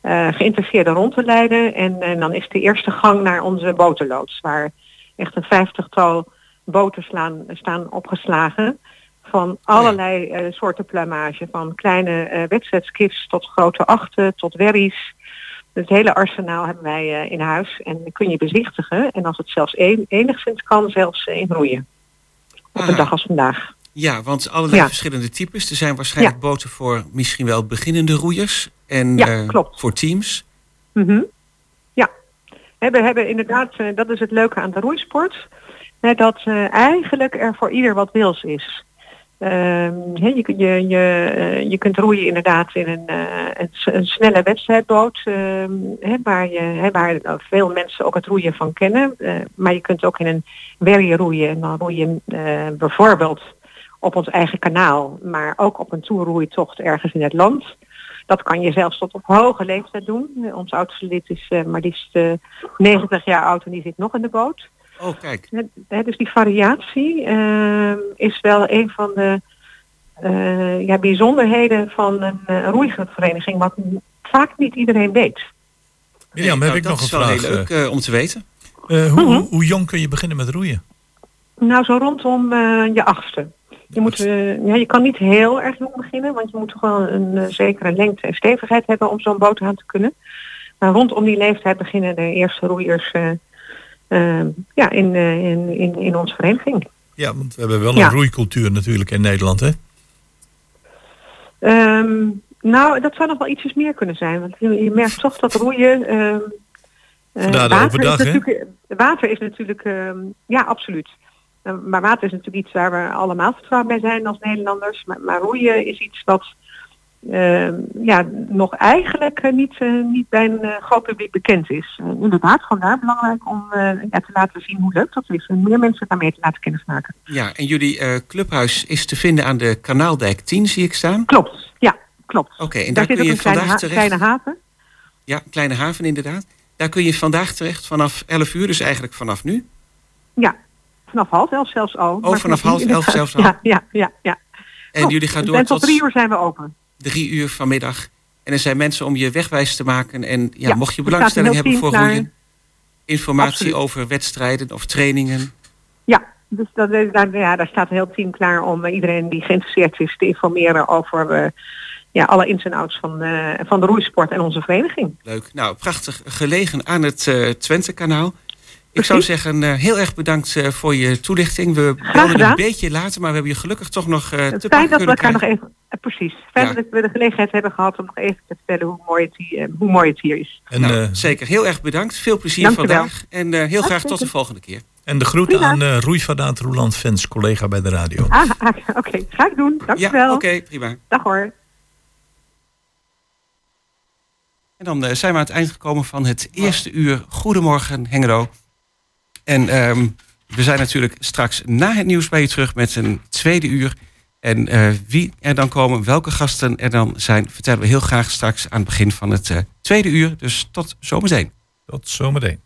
eh, geïnteresseerden rond te leiden. En, en dan is de eerste gang naar onze botenloods, waar echt een vijftigtal boten slaan, staan opgeslagen. Van allerlei eh, soorten plumage, van kleine eh wedstrijdskips tot grote achten, tot werries. Het hele arsenaal hebben wij eh, in huis en kun je bezichtigen. En als het zelfs een, enigszins kan, zelfs eh, in roeien. Op een Aha. dag als vandaag. Ja, want allerlei Ja. verschillende types. Er zijn waarschijnlijk boten voor misschien wel beginnende roeiers. En Ja, eh, klopt. voor teams. Mhm. Ja, we hebben inderdaad, eh, dat is het leuke aan de roeisport, dat eh, eigenlijk er voor ieder wat wils is. Ehm, je, je, je, je kunt roeien inderdaad in een, een, snelle wedstrijdboot, ehm, waar, je, waar veel mensen ook het roeien van kennen. Maar je kunt ook in een werje roeien en dan roei je eh, bijvoorbeeld op ons eigen kanaal, maar ook op een toerroeitocht ergens in het land. Dat kan je zelfs tot op hoge leeftijd doen. Eh, Ons oudste lid is eh, maar liefst eh, 90 jaar oud en die zit nog in de boot. Oh, kijk. Dus die variatie eh, is wel een van de eh, ja, bijzonderheden van een uh, roeivereniging, wat vaak niet iedereen weet. Mirjam, Nee, heb nou, ik dat nog een is wel vraag. heel leuk eh, om te weten. Eh, hoe, Mhm. hoe, hoe jong kun je beginnen met roeien? Nou, zo rondom eh, je achtste. Je, moet, eh, ja, je kan niet heel erg jong beginnen, want je moet toch wel een eh, zekere lengte en stevigheid hebben om zo'n boot aan te kunnen. Maar rondom die leeftijd beginnen de eerste roeiers eh, ja, in, in, in, in onze vereniging. Ja, want we hebben wel Ja. een roeicultuur natuurlijk in Nederland, hè? Ehm, nou, dat zou nog wel ietsjes meer kunnen zijn. Want je, je merkt toch dat roeien. ehm, eh, water, overdag, is hè? natuurlijk, water is natuurlijk. ehm, ja, absoluut. Eh, maar water is natuurlijk iets waar we allemaal vertrouwd bij zijn als Nederlanders. Maar, maar roeien is iets wat ehm, ja, nog eigenlijk eh, niet, eh, niet bij een groot publiek bekend is. Inderdaad, vandaar belangrijk om ja, te laten zien hoe leuk dat is. En meer mensen daarmee te laten kennismaken. Ja, en jullie clubhuis is te vinden aan de Kanaaldijk 10, zie ik staan. Klopt, ja, klopt. Oké, en Daar kun ook je een vandaag terecht. kleine haven. Ja, kleine haven inderdaad. Daar kun je vandaag terecht vanaf 11 uur, dus eigenlijk vanaf nu. Ja, vanaf half elf zelfs al. Oh, vanaf half elf zelfs al. Ja, ja, ja. ja. En jullie gaan door En tot drie uur zijn we open. drie uur vanmiddag. En er zijn mensen om je wegwijs te maken. En ja, Ja, mocht je belangstelling hebben voor klaar. roeien, informatie Absoluut. over wedstrijden of trainingen. Ja, dus dat, is- daar, ja, daar staat een heel team klaar om eh, iedereen die geïnteresseerd is te informeren over eh, ja, alle ins en outs van, eh, van de roeisport en onze vereniging. Leuk. Nou, prachtig gelegen aan het eh Twente-kanaal. Ik zou zeggen, eh, heel erg bedankt eh, voor je toelichting. We belden gedaan. een beetje later, maar we hebben je gelukkig toch nog eh, te Het fijn dat we kunnen elkaar nog even, precies. Fijn Ja. dat we de gelegenheid hebben gehad om nog even te vertellen hoe mooi het hier, hoe mooi het hier is. En, Nou, eh, zeker, heel erg bedankt. Veel plezier Dank vandaag. En eh, heel graag tot de volgende keer. en de groeten Prima. aan uh, Roei van Daat Roeland Vens, collega bij de radio. Ah, ah, oké. Ga ik doen. Ja, Dankjewel. oké, prima. Dag hoor. En dan zijn we aan het eind gekomen van het eerste uur. Goedemorgen, Hengelo. En ehm, we zijn natuurlijk straks na het nieuws bij je terug met een tweede uur. En eh, wie er dan komen, welke gasten er dan zijn, vertellen we heel graag straks aan het begin van het eh, tweede uur. Dus tot zometeen. Tot zometeen.